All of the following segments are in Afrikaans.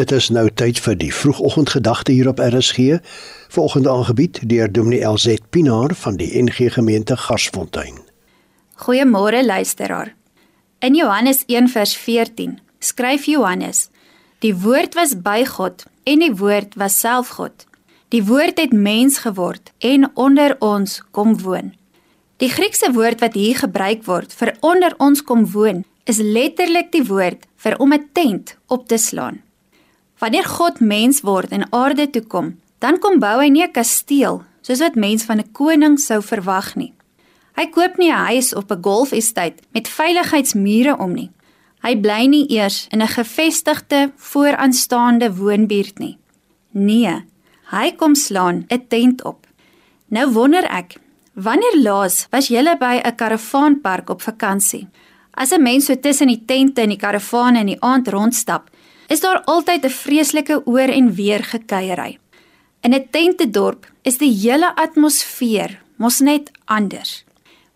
Dit is nou tyd vir die vroegoggendgedagte hier op RSG. Volgende aangebied deur Dominee LZ Pinaar van die NG Gemeente Garsfontein. Goeiemôre luisteraar. In Johannes 1:14 skryf Johannes: Die woord was by God en die woord was self God. Die woord het mens geword en onder ons kom woon. Die Griekse woord wat hier gebruik word vir onder ons kom woon, is letterlik die woord vir om 'n tent op te slaan. Wanneer God mens word en aarde toe kom, dan kom bou hy nie 'n kasteel soos wat mens van 'n koning sou verwag nie. Hy koop nie 'n huis op 'n golfestate met veiligheidsmure om nie. Hy bly nie eers in 'n gevestigde, vooraanstaande woonbuurt nie. Nee, hy kom slaan 'n tent op. Nou wonder ek, wanneer laas was jy by 'n karavaanpark op vakansie? As 'n mens so tussen die tente en die karavane in die aand rondstap, is daar altyd 'n vreeslike oor en weer gekuierery. In 'n tentedorp is die hele atmosfeer mos net anders.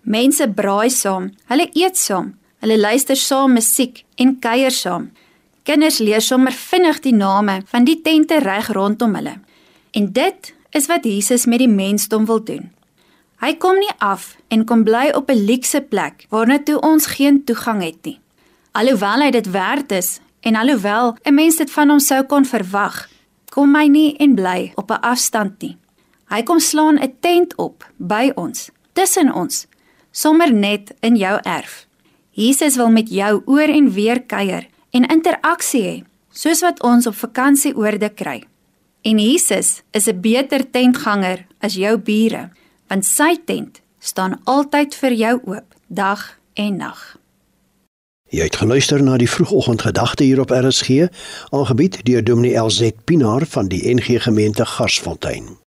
Mense braai saam, hulle eet saam, hulle luister saam musiek en kuier saam. Kinders leer sommer vinnig die name van die tente reg rondom hulle. En dit is wat Jesus met die mensdom wil doen. Hy kom nie af en kom bly op 'n luukse plek waarna toe ons geen toegang het nie. Alhoewel hy dit werd is En alhoewel 'n mens dit van hom sou kon verwag, kom hy nie en bly op 'n afstand nie. Hy kom slaan 'n tent op by ons, tussen ons, sommer net in jou erf. Jesus wil met jou oor en weer kuier en interaksie hê, soos wat ons op vakansieoorde kry. En Jesus is 'n beter tentganger as jou bure, want sy tent staan altyd vir jou oop, dag en nag. Jy het geluister na die vroegoggendgedagte hier op RSG, aangebied deur Dominee LZ Pinaar van die NG Gemeente Garsfontein.